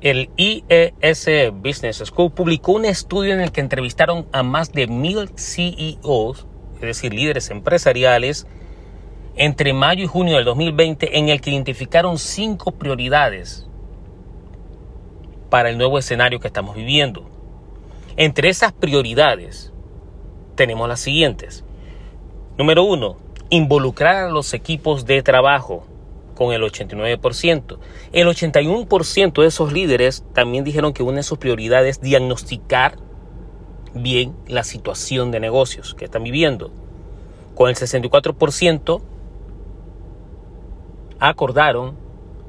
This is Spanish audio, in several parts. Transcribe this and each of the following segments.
el IES Business School publicó un estudio en el que entrevistaron a más de mil CEOs, es decir, líderes empresariales, entre mayo y junio del 2020, en el que identificaron cinco prioridades para el nuevo escenario que estamos viviendo. Entre esas prioridades tenemos las siguientes. Número uno, involucrar a los equipos de trabajo con el 89%. El 81% de esos líderes también dijeron que una de sus prioridades es diagnosticar bien la situación de negocios que están viviendo. Con el 64% acordaron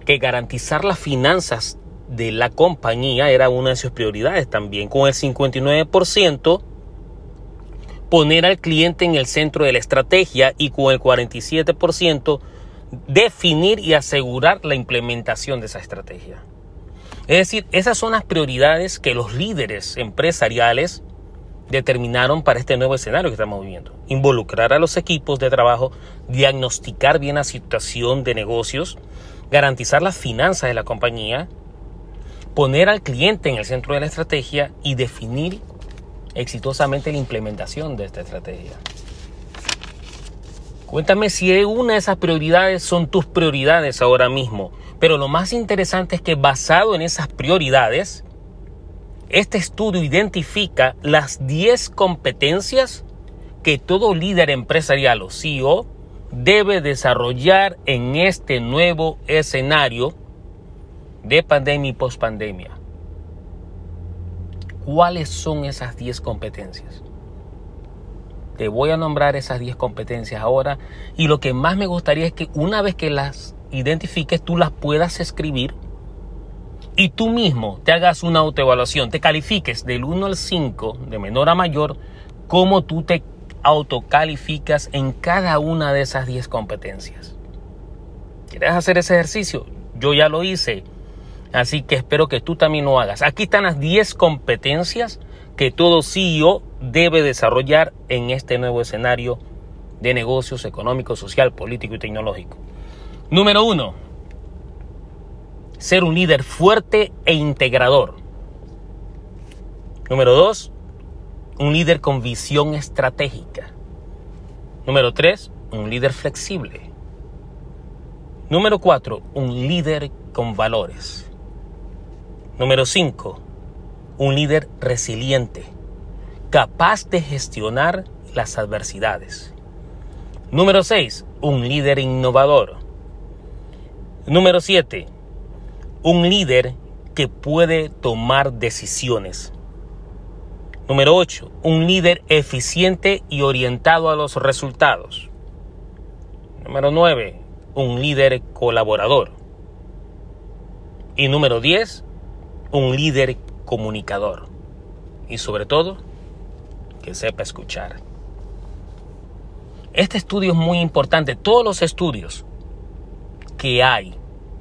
que garantizar las finanzas de la compañía era una de sus prioridades también. Con el 59% poner al cliente en el centro de la estrategia y con el 47% definir y asegurar la implementación de esa estrategia. Es decir, esas son las prioridades que los líderes empresariales determinaron para este nuevo escenario que estamos viviendo. Involucrar a los equipos de trabajo, diagnosticar bien la situación de negocios, garantizar las finanzas de la compañía, poner al cliente en el centro de la estrategia y definir exitosamente la implementación de esta estrategia. Cuéntame si una de esas prioridades son tus prioridades ahora mismo. Pero lo más interesante es que basado en esas prioridades, este estudio identifica las 10 competencias que todo líder empresarial o CEO debe desarrollar en este nuevo escenario de pandemia y pospandemia. ¿Cuáles son esas 10 competencias? Te voy a nombrar esas 10 competencias ahora y lo que más me gustaría es que una vez que las identifiques tú las puedas escribir y tú mismo te hagas una autoevaluación, te califiques del 1 al 5, de menor a mayor, cómo tú te autocalificas en cada una de esas 10 competencias. ¿Quieres hacer ese ejercicio? Yo ya lo hice, así que espero que tú también lo hagas. Aquí están las 10 competencias que todo CEO debe desarrollar en este nuevo escenario de negocios económico, social, político y tecnológico. Número uno, ser un líder fuerte e integrador. Número dos, un líder con visión estratégica. Número tres, un líder flexible. Número cuatro, un líder con valores. Número cinco, un líder resiliente, capaz de gestionar las adversidades. Número 6. Un líder innovador. Número 7. Un líder que puede tomar decisiones. Número 8. Un líder eficiente y orientado a los resultados. Número 9. Un líder colaborador. Y número 10. Un líder comunicador y sobre todo que sepa escuchar. Este estudio es muy importante. Todos los estudios que hay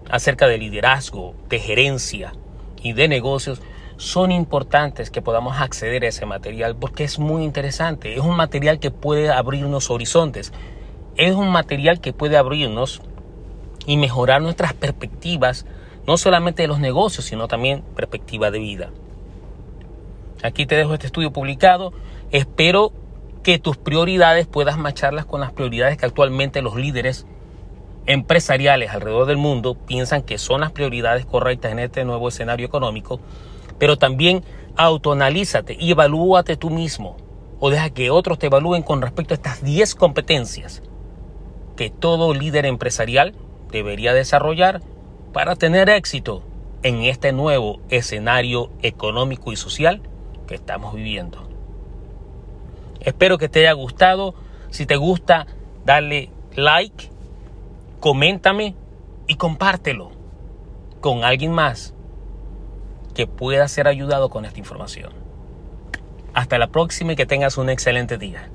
acerca de liderazgo, de gerencia y de negocios son importantes que podamos acceder a ese material porque es muy interesante. Es un material que puede abrirnos horizontes. Es un material que puede abrirnos y mejorar nuestras perspectivas no solamente de los negocios, sino también perspectiva de vida. Aquí te dejo este estudio publicado. Espero que tus prioridades puedas macharlas con las prioridades que actualmente los líderes empresariales alrededor del mundo piensan que son las prioridades correctas en este nuevo escenario económico, pero también autoanalízate y evalúate tú mismo o deja que otros te evalúen con respecto a estas 10 competencias que todo líder empresarial debería desarrollar para tener éxito en este nuevo escenario económico y social que estamos viviendo. Espero que te haya gustado. Si te gusta, dale like, coméntame y compártelo con alguien más que pueda ser ayudado con esta información. Hasta la próxima y que tengas un excelente día.